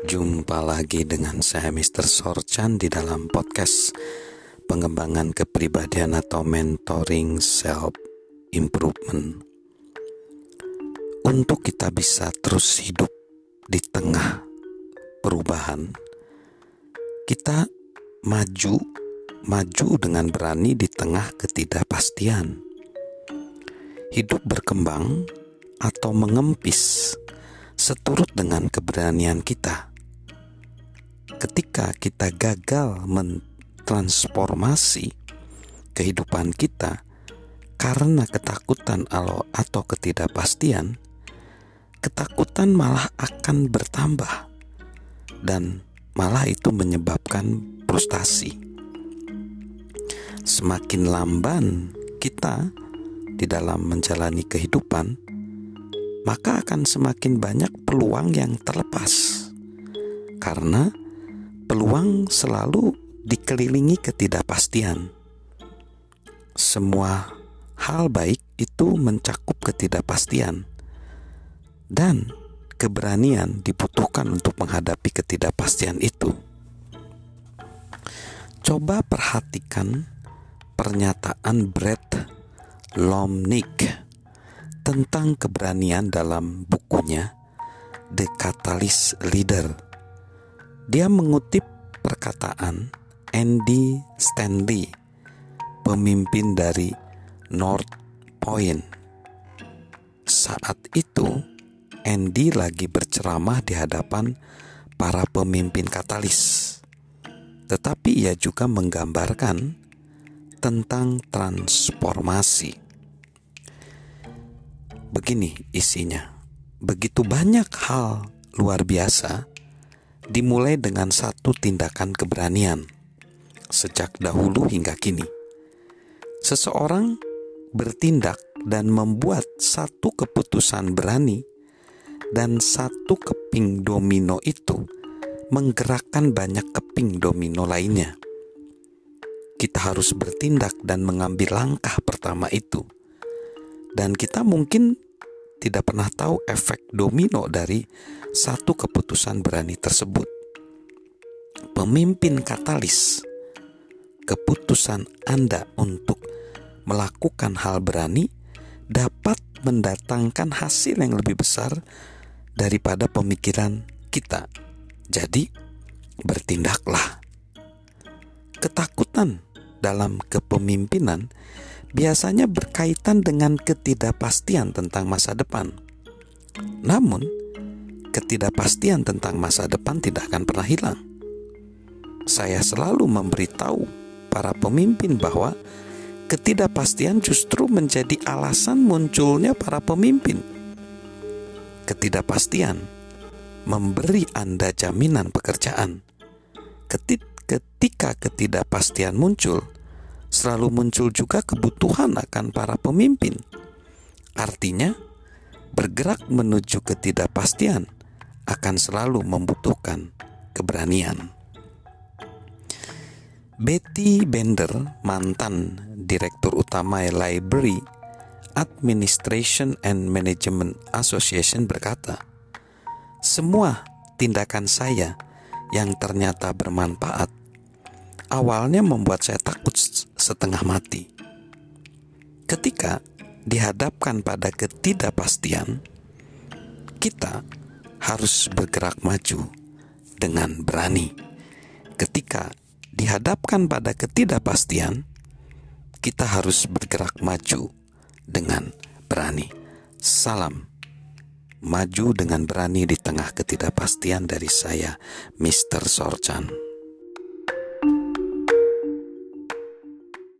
Jumpa lagi dengan saya Mr. Sorchan di dalam podcast pengembangan kepribadian atau mentoring self improvement. Untuk kita bisa terus hidup di tengah perubahan, kita maju maju dengan berani di tengah ketidakpastian. Hidup berkembang atau mengempis seturut dengan keberanian kita. Ketika kita gagal mentransformasi kehidupan kita karena ketakutan atau ketidakpastian, ketakutan malah akan bertambah dan malah itu menyebabkan frustasi. Semakin lamban kita di dalam menjalani kehidupan, maka akan semakin banyak peluang yang terlepas. Karena peluang selalu dikelilingi ketidakpastian. Semua hal baik itu mencakup ketidakpastian. Dan keberanian dibutuhkan untuk menghadapi ketidakpastian itu. Coba perhatikan pernyataan Brett Lomnick tentang keberanian dalam bukunya The Catalyst Leader. Dia mengutip perkataan Andy Stanley, pemimpin dari North Point. Saat itu, Andy lagi berceramah di hadapan para pemimpin katalis. Tetapi ia juga menggambarkan tentang transformasi. Begini isinya. Begitu banyak hal luar biasa dimulai dengan satu tindakan keberanian sejak dahulu hingga kini. Seseorang bertindak dan membuat satu keputusan berani dan satu keping domino itu menggerakkan banyak keping domino lainnya. Kita harus bertindak dan mengambil langkah pertama itu dan kita mungkin tidak pernah tahu efek domino dari satu keputusan berani tersebut. Pemimpin katalis keputusan Anda untuk melakukan hal berani dapat mendatangkan hasil yang lebih besar daripada pemikiran kita. Jadi, bertindaklah. Ketakutan dalam kepemimpinan biasanya berkaitan dengan ketidakpastian tentang masa depan. Namun, ketidakpastian tentang masa depan tidak akan pernah hilang. Saya selalu memberitahu para pemimpin bahwa ketidakpastian justru menjadi alasan munculnya para pemimpin. Ketidakpastian memberi Anda jaminan pekerjaan. Ketika ketidakpastian muncul, selalu muncul juga kebutuhan akan para pemimpin. Artinya, bergerak menuju ketidakpastian akan selalu membutuhkan keberanian. Betty Bender, mantan direktur utama Library Administration and Management Association berkata, "Semua tindakan saya yang ternyata bermanfaat awalnya membuat saya takut setengah mati. Ketika dihadapkan pada ketidakpastian, kita harus bergerak maju dengan berani. Ketika dihadapkan pada ketidakpastian, kita harus bergerak maju dengan berani. Salam maju dengan berani di tengah ketidakpastian dari saya, Mr. Sorchan.